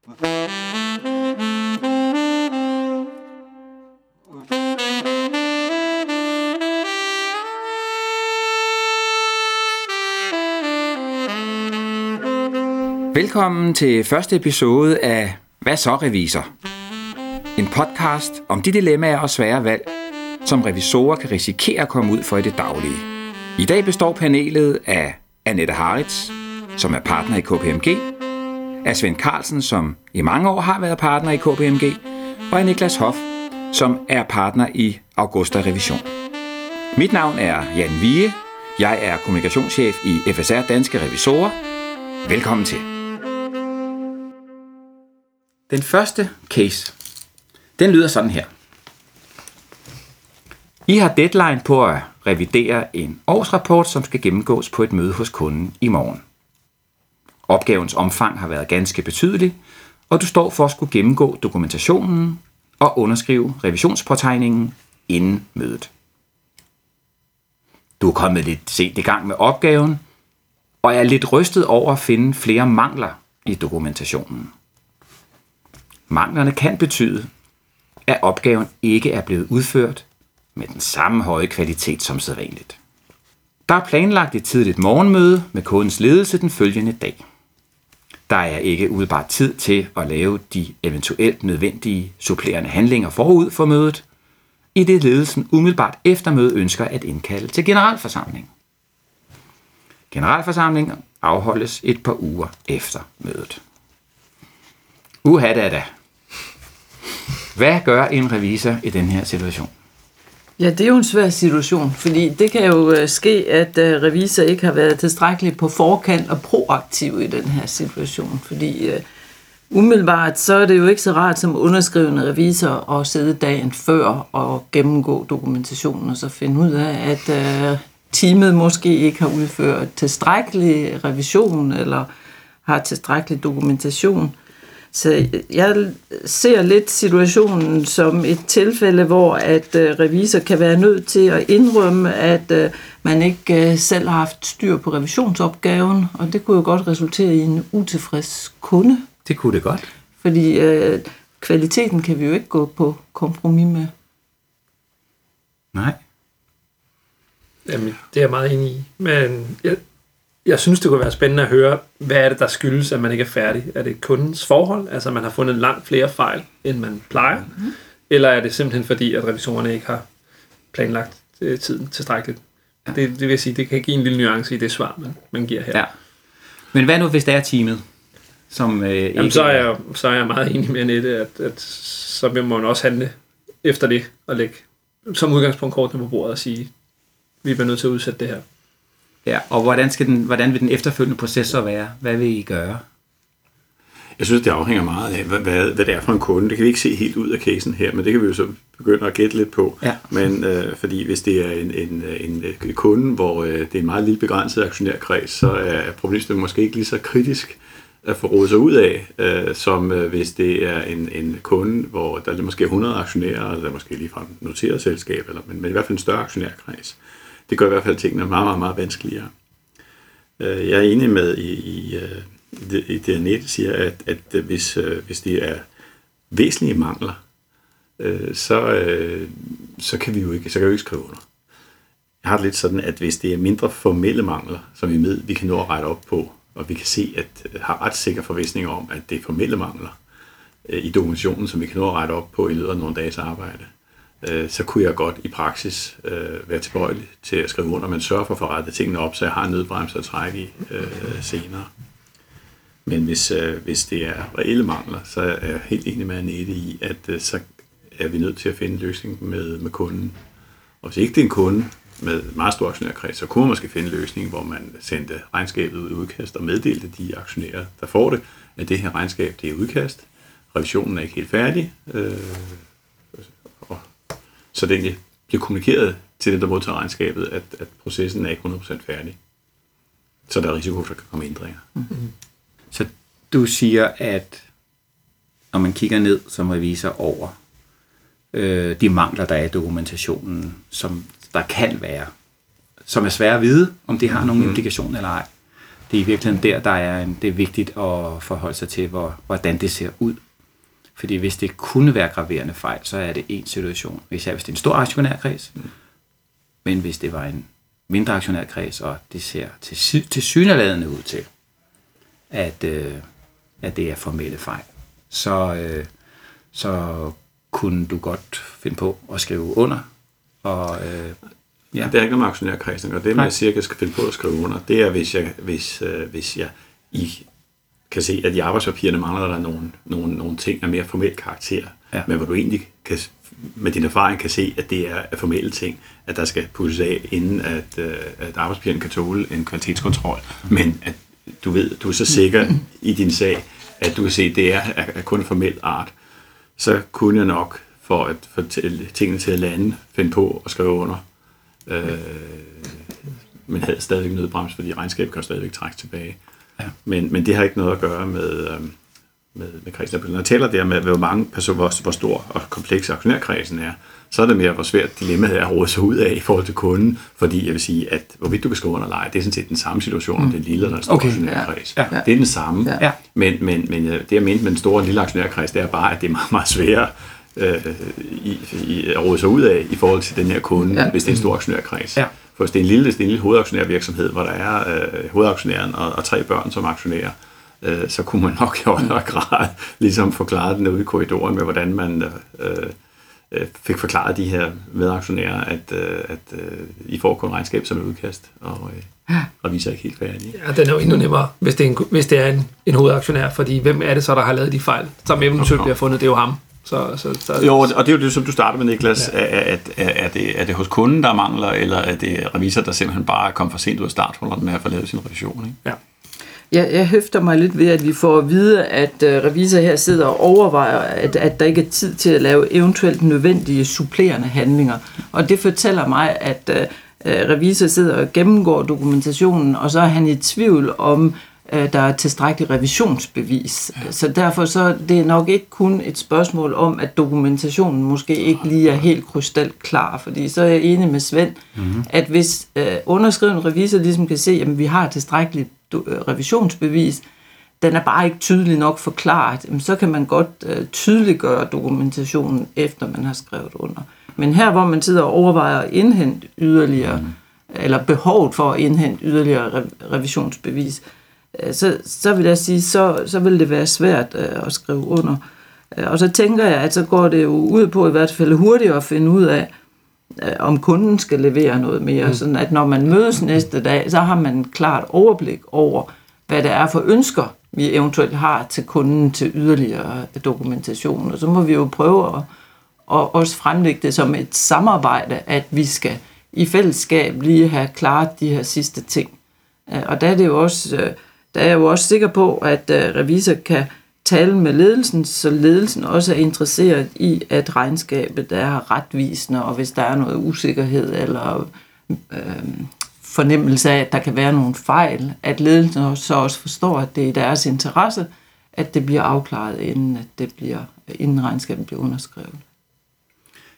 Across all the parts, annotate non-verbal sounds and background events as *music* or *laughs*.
Velkommen til første episode af Hvad så revisor? En podcast om de dilemmaer og svære valg, som revisorer kan risikere at komme ud for i det daglige. I dag består panelet af Annette Haritz, som er partner i KPMG, af Svend Carlsen, som i mange år har været partner i KPMG, og af Niklas Hoff, som er partner i Augusta Revision. Mit navn er Jan Vige. Jeg er kommunikationschef i FSR Danske Revisorer. Velkommen til. Den første case, den lyder sådan her. I har deadline på at revidere en årsrapport, som skal gennemgås på et møde hos kunden i morgen. Opgavens omfang har været ganske betydelig, og du står for at skulle gennemgå dokumentationen og underskrive revisionspåtegningen inden mødet. Du er kommet lidt sent i gang med opgaven, og er lidt rystet over at finde flere mangler i dokumentationen. Manglerne kan betyde, at opgaven ikke er blevet udført med den samme høje kvalitet som sædvanligt. Der er planlagt et tidligt morgenmøde med kundens ledelse den følgende dag. Der er ikke udebart tid til at lave de eventuelt nødvendige supplerende handlinger forud for mødet, i det ledelsen umiddelbart efter mødet ønsker at indkalde til generalforsamling. Generalforsamlingen afholdes et par uger efter mødet. Uha da da. Hvad gør en revisor i den her situation? Ja, det er jo en svær situation, fordi det kan jo øh, ske, at øh, revisor ikke har været tilstrækkeligt på forkant og proaktiv i den her situation, fordi uh, umiddelbart så er det jo ikke så rart som underskrivende revisor at sidde dagen før og gennemgå dokumentationen og så finde ud af, at uh, teamet måske ikke har udført tilstrækkelig revision eller har tilstrækkelig dokumentation. Så jeg ser lidt situationen som et tilfælde, hvor at øh, revisor kan være nødt til at indrømme, at øh, man ikke øh, selv har haft styr på revisionsopgaven, og det kunne jo godt resultere i en utilfreds kunde. Det kunne det godt. Fordi øh, kvaliteten kan vi jo ikke gå på kompromis med. Nej. Jamen, det er jeg meget enig i. Men jeg, jeg synes, det kunne være spændende at høre, hvad er det, der skyldes, at man ikke er færdig? Er det kundens forhold? Altså, man har fundet langt flere fejl, end man plejer? Mm-hmm. Eller er det simpelthen fordi, at revisorerne ikke har planlagt øh, tiden tilstrækkeligt? Ja. Det, det vil sige, det kan give en lille nuance i det svar, man, man giver her. Ja. Men hvad nu, hvis det er teamet? Som, øh, Jamen, ikke så, er jeg, så er jeg meget enig med Annette, at, at så vil man også handle efter det, og lægge som udgangspunkt kortene på bordet og sige, vi bliver nødt til at udsætte det her. Ja, og hvordan, skal den, hvordan vil den efterfølgende proces så være? Hvad vil I gøre? Jeg synes, det afhænger meget af, hvad, hvad, hvad det er for en kunde. Det kan vi ikke se helt ud af casen her, men det kan vi jo så begynde at gætte lidt på. Ja. Men øh, fordi hvis det er en, en, en, en kunde, hvor øh, det er en meget lille begrænset aktionærkreds, så er problemstillingen måske ikke lige så kritisk at få rådet sig ud af, øh, som øh, hvis det er en, en kunde, hvor der er måske 100 aktionærer, og der er måske ligefrem noteret selskab, eller, men, men i hvert fald en større aktionærkreds. Det gør i hvert fald tingene meget, meget, meget vanskeligere. Øh, jeg er enig med i, i, øh, i det, Annette siger, at, at øh, hvis, hvis det er væsentlige mangler, så, så kan vi jo ikke, så kan vi jo ikke skrive under. Jeg har det lidt sådan, at hvis det er mindre formelle mangler, som vi med, vi kan nå at rette op på, og vi kan se, at har ret sikker forvisning om, at det er formelle mangler i dokumentationen, som vi kan nå at rette op på i løbet af nogle dages arbejde, øh, så kunne jeg godt i praksis øh, være tilbøjelig til at skrive under, men sørge for at få rettet tingene op, så jeg har en nødbremse at trække i øh, senere. Men hvis, øh, hvis det er reelle mangler, så er jeg helt enig med Annette i, at øh, så er vi nødt til at finde en løsning med, med kunden. Og hvis ikke det er en kunde med meget stor aktionærkreds, så kunne man måske finde en løsning, hvor man sendte regnskabet ud i udkast og meddelte de aktionærer, der får det, at det her regnskab det er udkast. Revisionen er ikke helt færdig. Øh, så det egentlig bliver kommunikeret til den, der modtager regnskabet, at, at processen er ikke 100% færdig. Så der er risiko for, at der kan komme ændringer. Mm-hmm. Så du siger, at når man kigger ned som revisor over øh, de mangler, der er i dokumentationen, som der kan være, som er svære at vide, om det har nogen mm-hmm. implikation eller ej, det er i virkeligheden der, der er en, det er vigtigt at forholde sig til, hvor, hvordan det ser ud. Fordi hvis det kunne være graverende fejl, så er det en situation. Især hvis det er en stor aktionærkreds. Men hvis det var en mindre aktionærkreds, og det ser til, til syneladende ud til, at, øh, at det er formelle fejl, så, øh, så kunne du godt finde på at skrive under. Og, øh, Ja. Det er ikke noget med aktionærkredsen, og det, jeg cirka skal finde på at skrive under, det er, hvis jeg, hvis, øh, hvis jeg I kan se, at i arbejdspapirerne mangler der nogle, nogle, nogle ting af mere formel karakter, Ja. men hvor du egentlig kan, med din erfaring kan se, at det er formelle ting, at der skal pusses af, inden at, øh, at arbejdspapirerne kan tåle en kvalitetskontrol, men at du ved, du er så sikker i din sag, at du kan se, at det er af kun formel art, så kunne jeg nok, for at få tingene til at lande, finde på at skrive under. Øh, men havde stadigvæk nødbrems, fordi regnskabet kan stadigvæk trække tilbage. Ja. Men, men det har ikke noget at gøre med, øhm, med, med kredsen. Når jeg taler der med, hvor mange personer, hvor, hvor stor og kompleks aktionærkredsen er, så er det mere, hvor svært dilemmaet er at råde sig ud af i forhold til kunden, fordi jeg vil sige, at hvorvidt du kan skrive under eller ej, det er sådan set den samme situation, om det er lille eller en stor Okay, aktionærkreds. ja, ja. Det er den samme. Ja. Men, men, men øh, det jeg mente med den store og lille aktionærkreds, det er bare, at det er meget, meget sværere øh, i, i, at råde sig ud af i forhold til den her kunde, ja. hvis det er en stor aktionærkreds. Ja. For hvis det er en lille, hvis det er en lille hovedaktionærvirksomhed, hvor der er øh, hovedaktionæren og, og tre børn som aktionærer, øh, så kunne man nok i højere grad *laughs* ligesom forklare den ude i korridoren med, hvordan man øh, øh, fik forklaret de her medaktionærer, at, øh, at øh, I får kun regnskab som et udkast, og, øh, og viser ikke helt færdige. Ja, den er jo endnu nemmere, hvis det er en, hvis det er en, en hovedaktionær, fordi hvem er det så, der har lavet de fejl, som eventuelt bliver fundet? Det er jo ham. Så, så, så, Jo, og det er jo det, som du starter med, Niklas. Ja. Er, er, er, er, det, er det hos kunden, der mangler, eller er det revisor, der simpelthen bare kom for sent ud af starthullerne med at få lavet sin revision? Ikke? ja. Jeg, jeg hæfter mig lidt ved, at vi får at vide, at uh, revisor her sidder og overvejer, at, at der ikke er tid til at lave eventuelt nødvendige supplerende handlinger. Og det fortæller mig, at uh, revisor sidder og gennemgår dokumentationen, og så er han i tvivl om, uh, der er tilstrækkelig revisionsbevis. Ja. Så derfor så er det nok ikke kun et spørgsmål om, at dokumentationen måske ikke lige er helt krystalklar, fordi så er jeg enig med Svend, mm-hmm. at hvis uh, underskrivende revisor ligesom kan se, at vi har tilstrækkeligt øh, revisionsbevis, den er bare ikke tydelig nok forklaret, jamen, så kan man godt øh, tydeliggøre dokumentationen, efter man har skrevet under. Men her, hvor man sidder og overvejer at indhente yderligere, mm. eller behovet for at indhente yderligere re- revisionsbevis, øh, så, så vil jeg sige, så, så vil det være svært øh, at skrive under. Øh, Og så tænker jeg, at så går det jo ud på i hvert fald hurtigt at finde ud af, øh, om kunden skal levere noget mere, mm. sådan at når man mødes næste dag, så har man et klart overblik over, hvad det er for ønsker, vi eventuelt har til kunden til yderligere dokumentation. Og så må vi jo prøve at, at også fremlægge det som et samarbejde, at vi skal i fællesskab lige have klaret de her sidste ting. Øh, Og der er det jo også, øh, der er jeg jo også sikker på, at øh, revisor kan tale med ledelsen, så ledelsen også er interesseret i, at regnskabet er retvisende, og hvis der er noget usikkerhed eller øh, fornemmelse af, at der kan være nogle fejl, at ledelsen så også forstår, at det er i deres interesse, at det bliver afklaret, inden, at det bliver, inden regnskabet bliver underskrevet.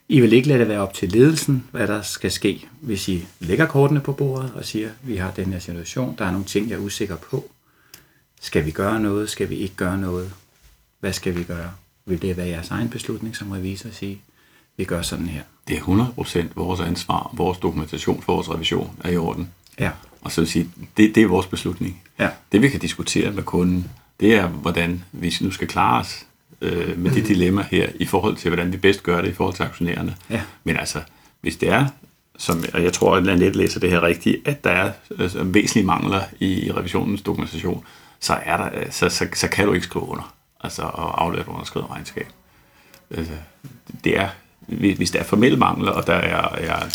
I vil ikke lade det være op til ledelsen, hvad der skal ske, hvis I lægger kortene på bordet og siger, vi har den her situation, der er nogle ting, jeg er usikker på. Skal vi gøre noget? Skal vi ikke gøre noget? Hvad skal vi gøre? Vil det være jeres egen beslutning som revisor at sige, vi gør sådan her? Det er 100% vores ansvar, vores dokumentation for vores revision er i orden. Ja. Og så vil sige, det, det er vores beslutning. Ja. Det vi kan diskutere med kunden, det er, hvordan vi nu skal klare os øh, med det dilemma her, i forhold til, hvordan vi bedst gør det i forhold til aktionærerne. Ja. Men altså, hvis det er, som, og jeg tror, at Lanet læser det her rigtigt, at der er øh, væsentlige mangler i, i revisionens dokumentation, så, er der, øh, så, så, så kan du ikke skrive under, altså og aflevere et underskrevet regnskab. Altså, det er, hvis der er formelle mangler, og der er, er,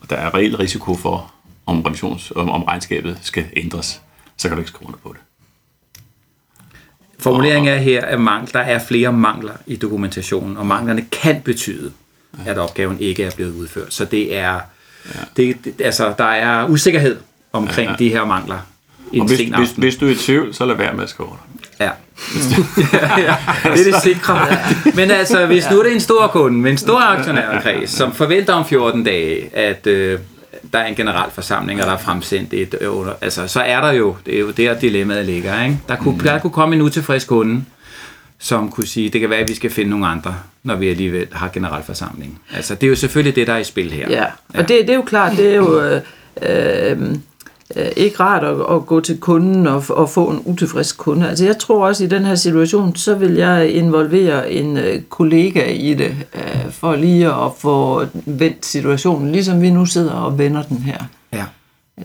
og der er reel risiko for, om, revisions, om, om regnskabet skal ændres, så kan du ikke skrive under på det. Formuleringen er her, at mangler, der er flere mangler i dokumentationen, og manglerne kan betyde, at opgaven ikke er blevet udført. Så det er, det, det, altså, der er usikkerhed omkring Ja, ja. de her mangler. En Og hvis, sen hvis, hvis du er i tvivl, så lad være med at skrive under. Ja. *laughs* ja, det er det sikre. Men altså, hvis nu er det en stor kunde med en stor aktionærkreds, som forventer om 14 dage, at, øh, der er en generalforsamling, og der er fremsendt et øh, under, altså, så er der jo, det er jo der dilemmaet ligger, ikke? Der kunne, mm. der kunne komme en utilfreds kunde, som kunne sige, det kan være, at vi skal finde nogle andre, når vi alligevel har generalforsamling. Altså, det er jo selvfølgelig det, der er i spil her. Ja, og det, det er jo klart, det er jo øh, øh, øh, ikke rart at, at gå til kunden og, og få en utilfreds kunde. Altså, jeg tror også, i den her situation, så vil jeg involvere en øh, kollega i det, øh, for lige at få vendt situationen, ligesom vi nu sidder og vender den her. Ja.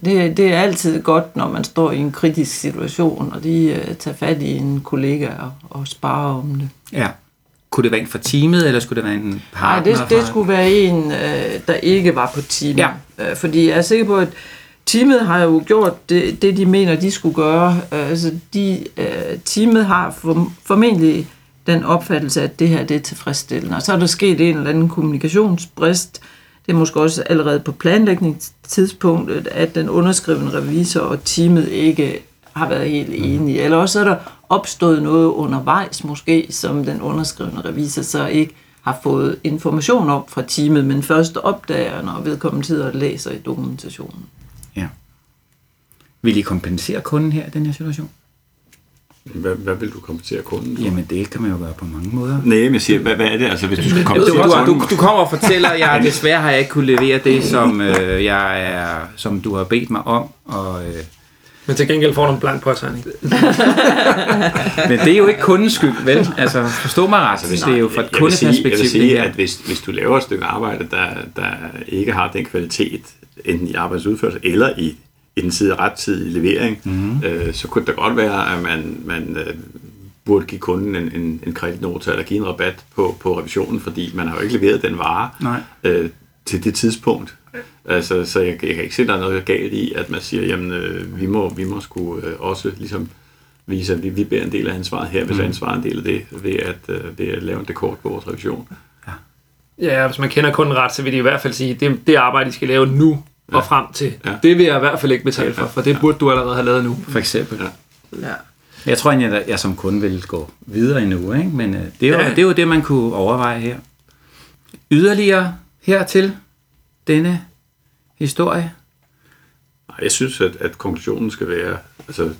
Det, det er altid godt, når man står i en kritisk situation, og uh, tager fat i en kollega og, og sparer om det. ja. Kunne det være en fra teamet, eller skulle det være en Nej, partner? det, det fra- skulle være en, der ikke var på teamet. Ja. Fordi jeg er sikker på, at teamet har jo gjort det, det de mener, de skulle gøre. Uh, altså, de, uh, teamet har for, formentlig den opfattelse, at det her det er tilfredsstillende. Og så er der sket en eller anden kommunikationsbrist. Det er måske også allerede på planlægningstidspunktet, at den underskrivende revisor og teamet ikke har været helt enige. Eller også er der opstået noget undervejs måske, som den underskrivende revisor så ikke har fået information om fra teamet, men først opdager, når vedkommende sidder og læser i dokumentationen. Ja. Vil I kompensere kunden her i den her situation? Hvad, hvad vil du kompensere kunden for? Jamen, det kan man jo gøre på mange måder. Nej, men jeg siger, hvad, hvad er det? Altså, hvis du skal kompensere du, du, du kommer og fortæller, at jeg *laughs* desværre har jeg ikke kunne levere det, som, øh, jeg er, som du har bedt mig om. Og, øh, Men til gengæld får du en blank påtegning. *laughs* men det er jo ikke kundens skyld, vel? Altså, forstå mig ret. Altså, hvis, det er jo fra et jeg vil sige, jeg kundeperspektiv, vil sige at hvis, hvis du laver et stykke arbejde, der, der ikke har den kvalitet, enten i arbejdsudførelse eller i, i den side rettidige levering, Mhm. mm-hmm. øh, så kunne det godt være, at man, man øh, burde give kunden en, en, en kreditnota eller give en rabat på, på revisionen, fordi man har jo ikke leveret den vare Nej. øh, til det tidspunkt. Altså, så jeg, jeg kan ikke se, at der er noget galt i, at man siger, jamen, øh, vi må, vi må sgu øh, også ligesom vise, at vi, vi bærer en del af ansvaret her, hvis mm. ansvaret er en del af det, ved at, øh, ved at lave en dekort på vores revision. Ja, hvis man kender kunden ret, så vil de i hvert fald sige, det, det arbejde, de skal lave nu og frem til, Ja. det vil jeg i hvert fald ikke betale for, for det burde du allerede have lavet nu. For eksempel. Ja. Ja. Jeg tror egentlig, at jeg som kunde vil gå videre endnu, ikke? men øh, det, er jo, Ja. det er jo det, man kunne overveje her. Yderligere hertil denne historie. Jeg synes, at, at konklusionen skal være, altså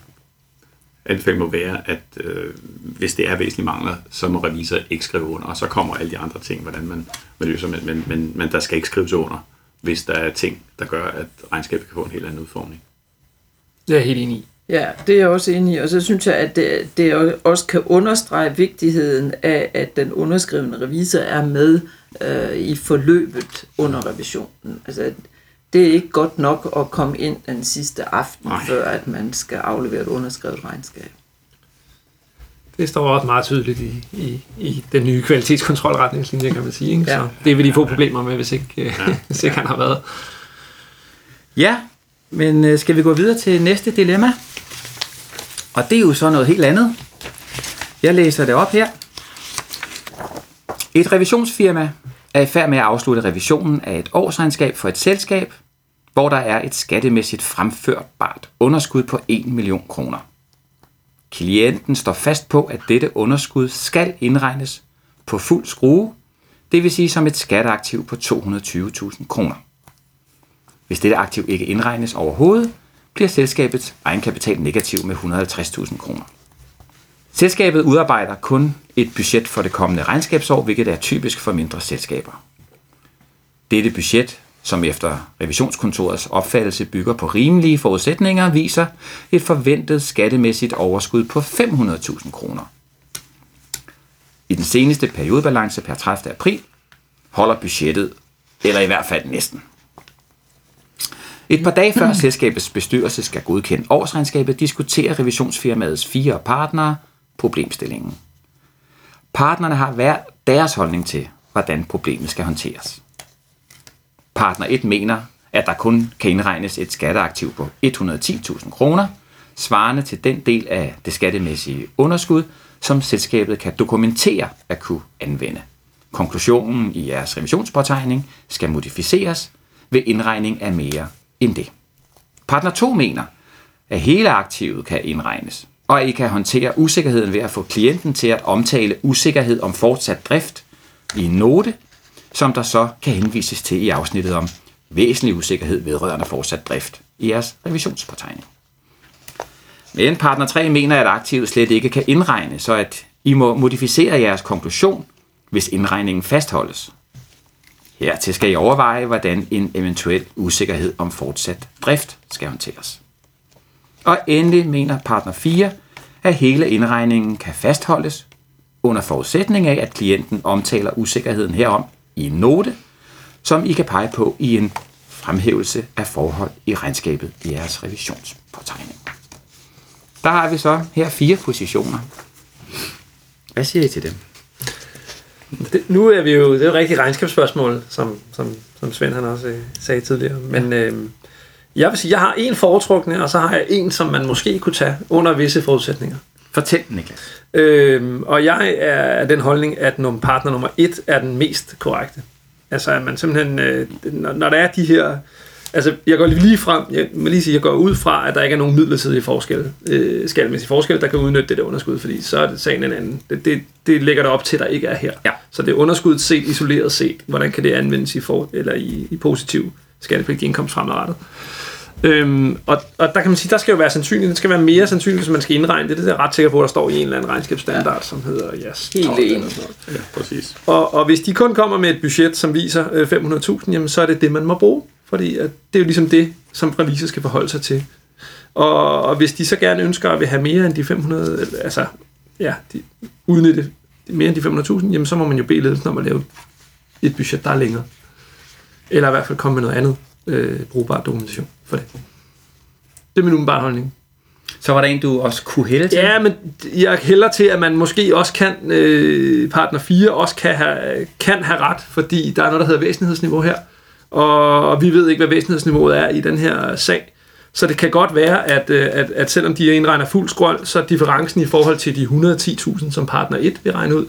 anbefalingen må være, at øh, hvis det er væsentlige mangler, så må revisor ikke skrive under, og så kommer alle de andre ting, hvordan man, man løser, men, men, men, men der skal ikke skrives under, hvis der er ting, der gør, at regnskabet kan få en helt anden udformning. Det er jeg helt enig i. Ja, det er jeg også enig i. Og så synes jeg, at det, det også kan understrege vigtigheden af, at den underskrivende revisor er med øh, i forløbet under revisionen. Altså, det er ikke godt nok at komme ind den sidste aften, Nej. før at man skal aflevere et underskrevet regnskab. Det står også meget tydeligt i, i, i den nye kvalitetskontrolretningslinje, kan man sige. Ikke? Ja. Så det vil de få problemer med, hvis ikke, ja. hvis ikke han har været. Ja, men øh, skal vi gå videre til næste dilemma? Og det er jo så noget helt andet. Jeg læser det op her. Et revisionsfirma er i færd med at afslutte revisionen af et årsregnskab for et selskab, hvor der er et skattemæssigt fremførbart underskud på 1 million kroner. Klienten står fast på, at dette underskud skal indregnes på fuld skrue, det vil sige som et skatteaktiv på 220.000 kroner. Hvis dette aktiv ikke indregnes overhovedet, bliver selskabets egenkapital negativ med 150.000 kroner. Selskabet udarbejder kun et budget for det kommende regnskabsår, hvilket er typisk for mindre selskaber. Dette budget, som efter revisionskontorets opfattelse bygger på rimelige forudsætninger, viser et forventet skattemæssigt overskud på 500.000 kroner. I den seneste periodebalance per 30. april holder budgettet, eller i hvert fald næsten. Et par dage før *clears throat* selskabets bestyrelse skal godkende årsregnskabet, diskuterer revisionsfirmaets fire partnere problemstillingen. Partnerne har hver deres holdning til, hvordan problemet skal håndteres. Partner 1 mener, at der kun kan indregnes et skatteaktiv på 110.000 kroner, svarende til den del af det skattemæssige underskud, som selskabet kan dokumentere at kunne anvende. Konklusionen i jeres revisionspåtegning skal modificeres ved indregning af mere end det. Partner 2 mener, at hele aktivet kan indregnes, og at I kan håndtere usikkerheden ved at få klienten til at omtale usikkerhed om fortsat drift i en note, som der så kan henvises til i afsnittet om væsentlig usikkerhed vedrørende fortsat drift i jeres revisionspåtegning. Men partner 3 mener, at aktivet slet ikke kan indregne, så at I må modificere jeres konklusion, hvis indregningen fastholdes. Hertil skal I overveje, hvordan en eventuel usikkerhed om fortsat drift skal håndteres. Og endelig mener partner 4, at hele indregningen kan fastholdes, under forudsætning af, at klienten omtaler usikkerheden herom i en note, som I kan pege på i en fremhævelse af forhold i regnskabet i jeres revisionspåtegning. Der har vi så her fire positioner. Hvad siger I til dem? Det, nu er vi jo, det er jo rigtig regnskabsspørgsmål, som, som, som Svend han også øh, sagde tidligere. Men øh, jeg vil sige, jeg har en foretrukne, og så har jeg en, som man måske kunne tage under visse forudsætninger. Fortæl, Niklas. Øhm, og jeg er af den holdning, at partner nummer et er den mest korrekte. Altså, at man simpelthen, øh, når, når der er de her... Altså, jeg går lige frem, jeg må lige sige, jeg går ud fra, at der ikke er nogen midlertidige forskel, øh, skattemæssige forskel, der kan udnytte det der underskud, fordi så er det sagen en anden. Det, det, det lægger der op til, der ikke er her. Ja. Så det er underskuddet set, isoleret set. Hvordan kan det anvendes i, for, eller i, i positiv skattepligtig indkomst fremadrettet? Øhm, og, og der kan man sige, der skal jo være sandsynligt, det skal være mere sandsynligt, hvis man skal indregne det. Det er jeg ret sikker på, at der står i en eller anden regnskabsstandard, ja. som hedder yes, Helt 12 eller enig. sådan noget. Ja, præcis. Og, og hvis de kun kommer med et budget, som viser øh, 500.000, jamen så er det det, man må bruge. Fordi at det er jo ligesom det, som revisor skal forholde sig til. Og, og hvis de så gerne ønsker at vil have mere end de 500, eller, altså ja, de, udnytte mere end de 500.000, jamen så må man jo bede ledelsen om at lave et budget, der er længere. Eller i hvert fald komme med noget andet øh, brugbar dokumentation for det. Det er min umiddelbare holdning. Så var der en, du også kunne hælde til? Ja, men jeg hælder til, at man måske også kan, øh, partner 4 også kan have, kan have ret, fordi der er noget, der hedder væsentlighedsniveau her, og, og vi ved ikke, hvad væsentlighedsniveauet er i den her sag. Så det kan godt være, at, øh, at, at selvom de indregner fuld skrål, så er differencen i forhold til de 110.000, som partner 1 vil regne ud,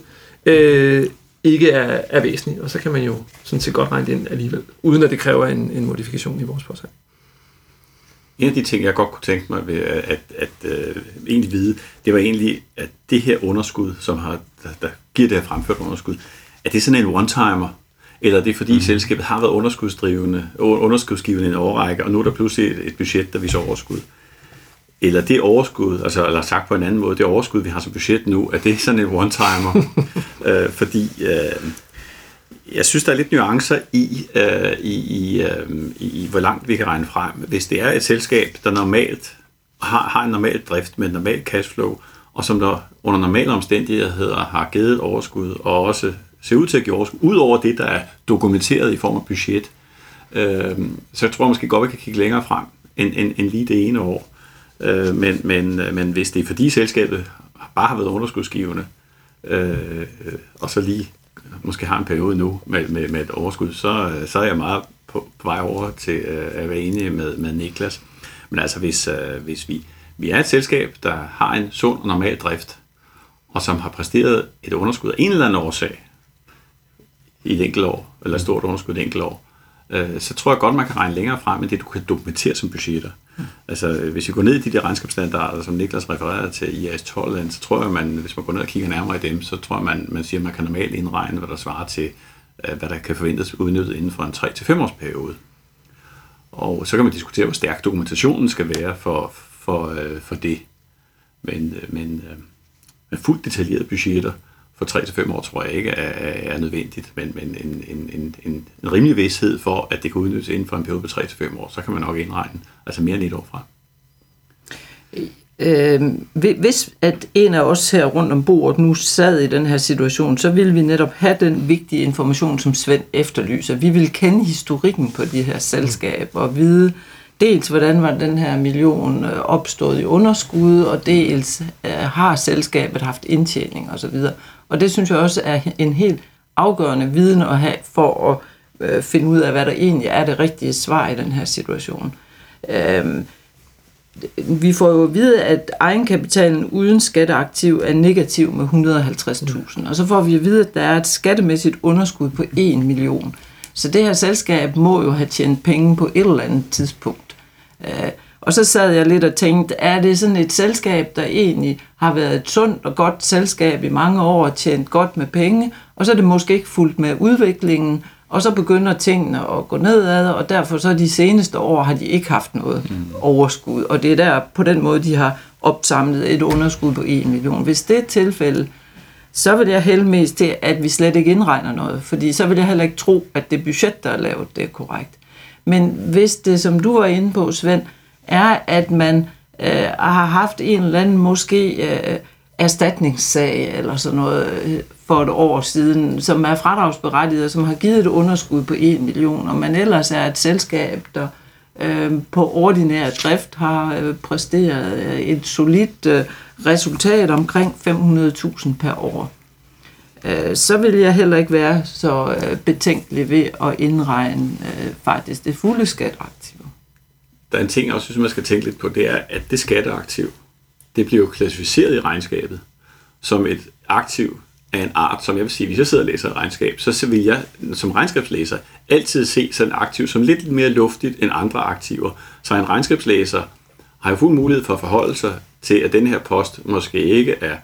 øh, ikke er, er væsentlig, og så kan man jo sådan set godt regne det ind alligevel, uden at det kræver en, en modifikation i vores påsag. En af de ting, jeg godt kunne tænke mig ved at, at, at øh, egentlig vide, det var egentlig, at det her underskud, som har, der, der giver det her fremført underskud, er det sådan en one-timer? Eller er det fordi mm. selskabet har været underskudsdrivende, underskudsgivende en overrække, og nu er der pludselig et, et budget, der viser overskud? Eller det overskud, altså eller sagt på en anden måde, det overskud, vi har som budget nu, er det sådan en one-timer? *laughs* øh, fordi øh, jeg synes, der er lidt nuancer i, øh, i, i, øh, i, hvor langt vi kan regne frem. Hvis det er et selskab, der normalt har, har en normal drift med en normal cashflow, og som der under normale omstændigheder har givet et overskud, og også ser ud til at give overskud, ud over det, der er dokumenteret i form af budget, øh, så jeg tror jeg måske godt, vi kan kigge længere frem end, end, end lige det ene år. Øh, men, men, øh, men hvis det er fordi selskabet bare har været underskudsgivende, øh, øh, og så lige måske har en periode nu med, med, med et overskud, så, øh, så er jeg meget på, på vej over til øh, at være enig med, med Niklas. Men altså, hvis, øh, hvis vi, vi er et selskab, der har en sund og normal drift, og som har præsteret et underskud af en eller anden årsag i et enkelt år, eller et stort underskud i et enkelt år, øh, så tror jeg godt, man kan regne længere frem, end det du kan dokumentere som budgetter. Altså, hvis vi går ned i de der regnskabsstandarder, som Niklas refererede til i IAS 12, så tror jeg, man, hvis man går ned og kigger nærmere i dem, så tror jeg, man, man siger, at man kan normalt indregne, hvad der svarer til, øh, hvad der kan forventes udnyttet inden for en 3-5 års periode. Og så kan man diskutere, hvor stærk dokumentationen skal være for, for, øh, for det. Men, øh, men, men fuldt detaljerede budgetter for 3-5 år tror jeg ikke er, er nødvendigt, men, men en, en, en, en, en rimelig vidshed for, at det kan udnyttes inden for en periode på 3-5 år, så kan man nok indregne, altså mere end et år frem. Øh, hvis at en af os her rundt om bordet nu sad i den her situation, så ville vi netop have den vigtige information, som Svend efterlyser. Vi vil kende historikken på de her selskaber og vide dels, hvordan var den her million øh, opstået i underskud, og dels øh, har selskabet haft indtjening osv. Og det synes jeg også er en helt afgørende viden at have for at øh, finde ud af, hvad der egentlig er det rigtige svar i den her situation. Øh, vi får jo at vide, at egenkapitalen uden skatteaktiv er negativ med 150.000. Og så får vi at vide, at der er et skattemæssigt underskud på 1 million. Så det her selskab må jo have tjent penge på et eller andet tidspunkt. Øh, og så sad jeg lidt og tænkte, er det sådan et selskab, der egentlig har været et sundt og godt selskab i mange år og tjent godt med penge, og så er det måske ikke fuldt med udviklingen, Og så begynder tingene at gå nedad, og derfor så de seneste år har de ikke haft noget mm. overskud. Og det er der på den måde, de har opsamlet et underskud på 1 million. Hvis det er tilfælde, så vil jeg hælde mest til, at vi slet ikke indregner noget. Fordi så vil jeg heller ikke tro, at det budget, der er lavet, det er korrekt. Men hvis det, som du var inde på, Svend, er, at man øh, har haft en eller anden måske øh, erstatningssag eller sådan noget øh, for et år siden, som er fradragsberettiget, og som har givet et underskud på 1 million, og man ellers er et selskab, der øh, på ordinær drift har øh, præsteret øh, et solidt øh, resultat omkring 500.000 per år, øh, så vil jeg heller ikke være så øh, betænkelig ved at indregne øh, faktisk det fulde skatteaktiv. Der er en ting, jeg også synes, man skal tænke lidt på, det er, at det skatteaktiv, det bliver jo klassificeret i regnskabet som et aktiv af en art, som jeg vil sige, hvis jeg sidder og læser et regnskab, så vil jeg som regnskabslæser altid se sådan et aktiv som lidt mere luftigt end andre aktiver. Så en regnskabslæser har jo fuld mulighed for at forholde sig til, at den her post måske ikke er,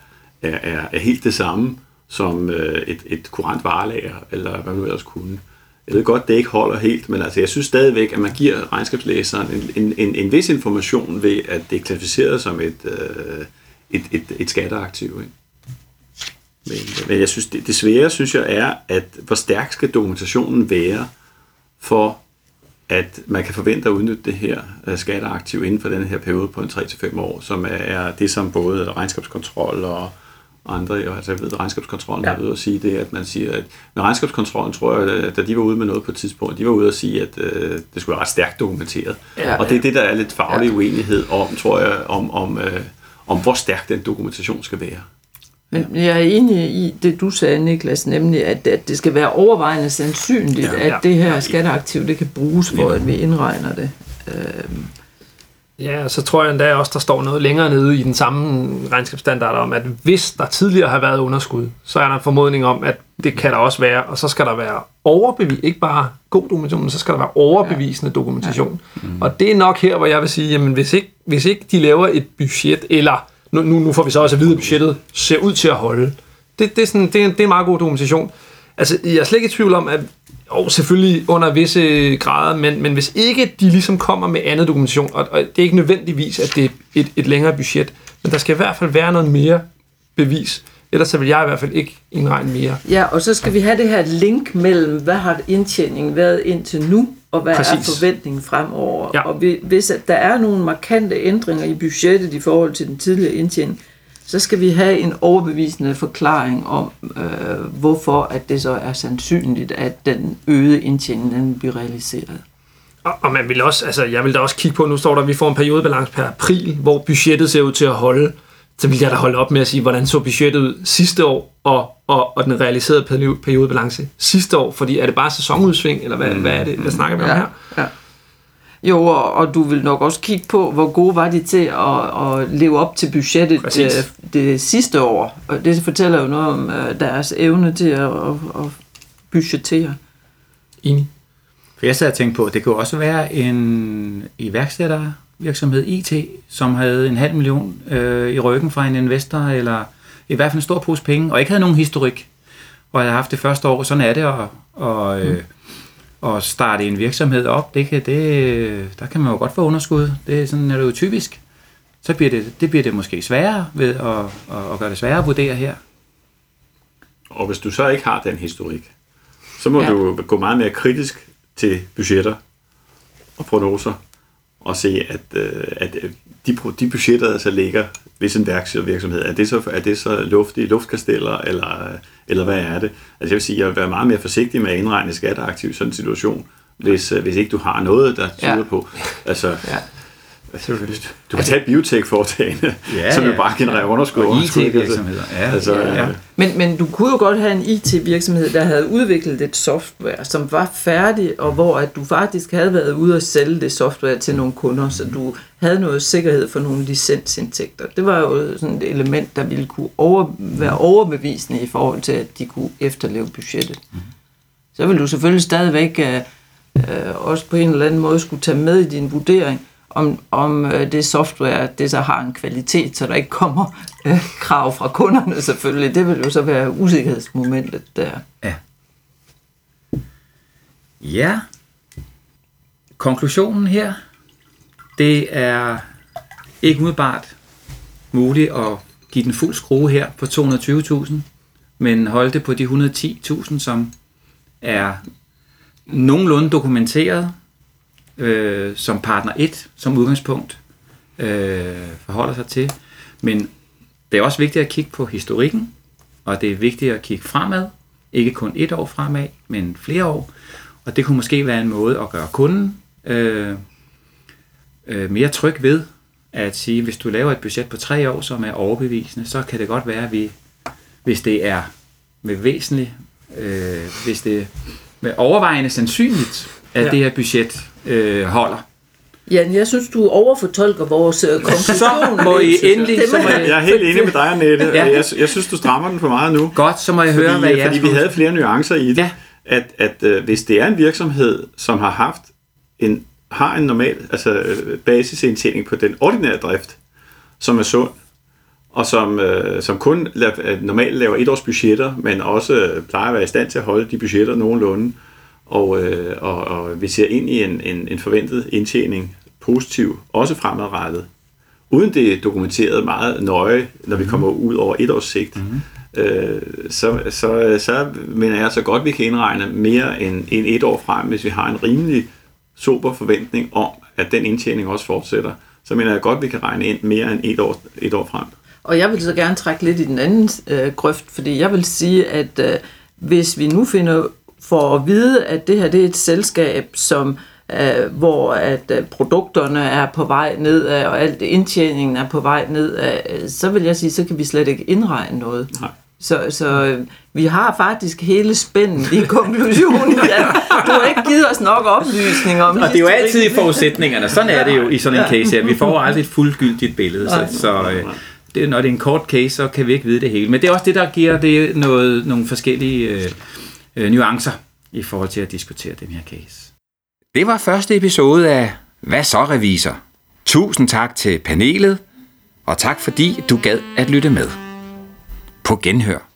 er, er, er helt det samme som øh, et, et kurant varelager, eller hvad man ellers kunne. Jeg ved godt, det ikke holder helt, men altså, jeg synes stadigvæk, at man giver regnskabslæseren en, en, en, en vis information ved, at det er klassificeret som et, øh, et, et, et skatteaktiv. Ikke? Men, men jeg synes, det, det svære, synes jeg, er, at hvor stærk skal dokumentationen være for, at man kan forvente at udnytte det her øh, skatteaktiv inden for den her periode på en 3-5 år, som er det, som både regnskabskontrol og og andre, altså jeg ved, regnskabskontrollen ja. er ude at sige det, at man siger, at med regnskabskontrollen tror jeg, da de var ude med noget på et tidspunkt, de var ude at sige, at øh, det skulle være ret stærkt dokumenteret. Ja, og det er det, der er lidt faglig ja. uenighed om, tror jeg, om, om, øh, om hvor stærk den dokumentation skal være. Men jeg er enig i det, du sagde, Niklas, nemlig, at, at det skal være overvejende sandsynligt, ja, ja. at det her skatteaktiv det kan bruges for, at vi indregner det. Øh, Ja, så tror jeg endda også, der står noget længere nede i den samme regnskabsstandard om, at hvis der tidligere har været underskud, så er der en formodning om, at det kan der også være, og så skal der være overbevis, ikke bare god dokumentation, men så skal der være overbevisende dokumentation. Ja. Mm. Og det er nok her, hvor jeg vil sige, jamen hvis ikke, hvis ikke de laver et budget, eller nu, nu, nu får vi så også at vide, at budgettet ser ud til at holde, det, det, er, sådan, det, er, det er en meget god dokumentation. Altså, jeg er slet ikke i tvivl om, at og selvfølgelig under visse grader, men, men hvis ikke de ligesom kommer med andet dokumentation, og, og det er ikke nødvendigvis, at det er et, et længere budget, men der skal i hvert fald være noget mere bevis, ellers så vil jeg i hvert fald ikke indregne mere. Ja, og så skal vi have det her link mellem, hvad har indtjeningen været indtil nu, og hvad Præcis. er forventningen fremover. Ja. Og hvis at der er nogle markante ændringer i budgettet i forhold til den tidligere indtjening, så skal vi have en overbevisende forklaring om, øh, hvorfor at det så er sandsynligt, at den øgede indtjening den bliver realiseret. Og, og man vil også, altså jeg vil da også kigge på, nu står der, at vi får en periodebalance per april, hvor budgettet ser ud til at holde. Så vil jeg da holde op med at sige, hvordan så budgettet ud sidste år, og, og, og den realiserede periodebalance sidste år, fordi er det bare sæsonudsving, eller hvad, mm. hvad er det, hvad snakker vi om ja, her? Ja. Jo, og, og du vil nok også kigge på, hvor gode var de til at, at leve op til budgettet det, øh, det sidste år. Og det fortæller jo noget om øh, deres evne til at, at, at budgettere. Enig. For jeg sad og tænkte på, at det kunne også være en iværksættervirksomhed IT, som havde en halv million øh, i ryggen fra en investor, eller i hvert fald en stor pose penge, og ikke havde nogen historik, og havde haft det første år. Sådan er det, og, og øh, mm at starte en virksomhed op, det kan, det, der kan man jo godt få underskud. Det er sådan er det jo typisk. Så bliver det, det bliver det måske sværere ved at, at, at gøre det sværere at vurdere her. Og hvis du så ikke har den historik, så må ja. du gå meget mere kritisk til budgetter og prognoser og se, at, øh, at øh, de, de budgetter, der så ligger hvis en virksomhed, er det så, er det så luftige luftkasteller, eller, eller hvad er det? Altså jeg vil sige, jeg vil være meget mere forsigtig med at indregne skatteaktiv i sådan en situation, hvis, øh, hvis ikke du har noget, der tyder ja. på. Altså, ja. Altså, du kan tage et biotech-foretagende, ja, som jo bare genererer underskud. Og IT-virksomheder. Ja, altså, ja, ja. Men, men du kunne jo godt have en IT-virksomhed, der havde udviklet et software, som var færdig, og hvor at du faktisk havde været ude og sælge det software til nogle kunder, så du havde noget sikkerhed for nogle licensindtægter. Det var jo sådan et element, der ville kunne over, være overbevisende i forhold til, at de kunne efterleve budgettet. Mhm. Så vil du selvfølgelig stadigvæk øh, øh, også på en eller anden måde skulle tage med i din vurdering, om, om øh, det software, det så har en kvalitet, så der ikke kommer øh, krav fra kunderne selvfølgelig. Det vil jo så være usikkerhedsmomentet der. Ja. Ja, konklusionen her, det er ikke umiddelbart muligt at give den fuld skrue her på 220.000, men holde det på de 110.000, som er nogenlunde dokumenteret øh, som partner 1 som udgangspunkt øh, forholder sig til. Men det er også vigtigt at kigge på historikken, og det er vigtigt at kigge fremad, ikke kun et år fremad, men flere år. Og det kunne måske være en måde at gøre kunden øh, øh, mere tryg ved, at sige, hvis du laver et budget på tre år, som er overbevisende, så kan det godt være, at vi, hvis det er med væsentlig, øh, hvis det er med overvejende sandsynligt, at ja. det her budget øh, holder. Jan, jeg synes, du overfortolker vores øh, *laughs* konklusion. Så må I endelig, så må jeg- Jeg er helt enig med dig, Annette. *laughs* Ja. Jeg, jeg synes, du strammer den for meget nu. godt, så må jeg høre, fordi, hvad jeg fordi vi havde flere nuancer i det. Ja. At, at øh, hvis det er en virksomhed, som har haft en, har en normal altså, øh, basisindtjening på den ordinære drift, som er sund, og som, øh, som kun la, øh, normalt laver et års budgetter, men også øh, plejer at være i stand til at holde de budgetter nogenlunde, og, øh, og, og vi ser ind i en, en, en forventet indtjening positiv, også fremadrettet, uden det er dokumenteret meget nøje, når vi kommer ud over et års sigt, mm-hmm. øh, så, så, så mener jeg så godt, vi kan indregne mere end, end et år frem, hvis vi har en rimelig sober forventning om, at den indtjening også fortsætter. Så mener jeg godt, vi kan regne ind mere end et år, et år frem. Og jeg vil så gerne trække lidt i den anden øh, grøft, fordi jeg vil sige, at øh, hvis vi nu finder for at vide, at det her det er et selskab, som øh, hvor at øh, produkterne er på vej nedad, og alt indtjeningen er på vej nedad, øh, så vil jeg sige, så kan vi slet ikke indregne noget. Nej. Så, så øh, vi har faktisk hele spændet i konklusionen. *laughs* Ja, du har ikke givet os nok oplysninger om Og det er jo altid i forudsætningerne. Sådan er det jo i sådan en case her. Vi får aldrig et fuldgyldigt billede. Så, så øh, det, når det er en kort case, så kan vi ikke vide det hele. Men det er også det, der giver det noget, nogle forskellige øh, øh, nuancer i forhold til at diskutere den her case. Det var første episode af Hvad så, revisor? Tusind tak til panelet, og tak fordi du gad at lytte med. På genhør.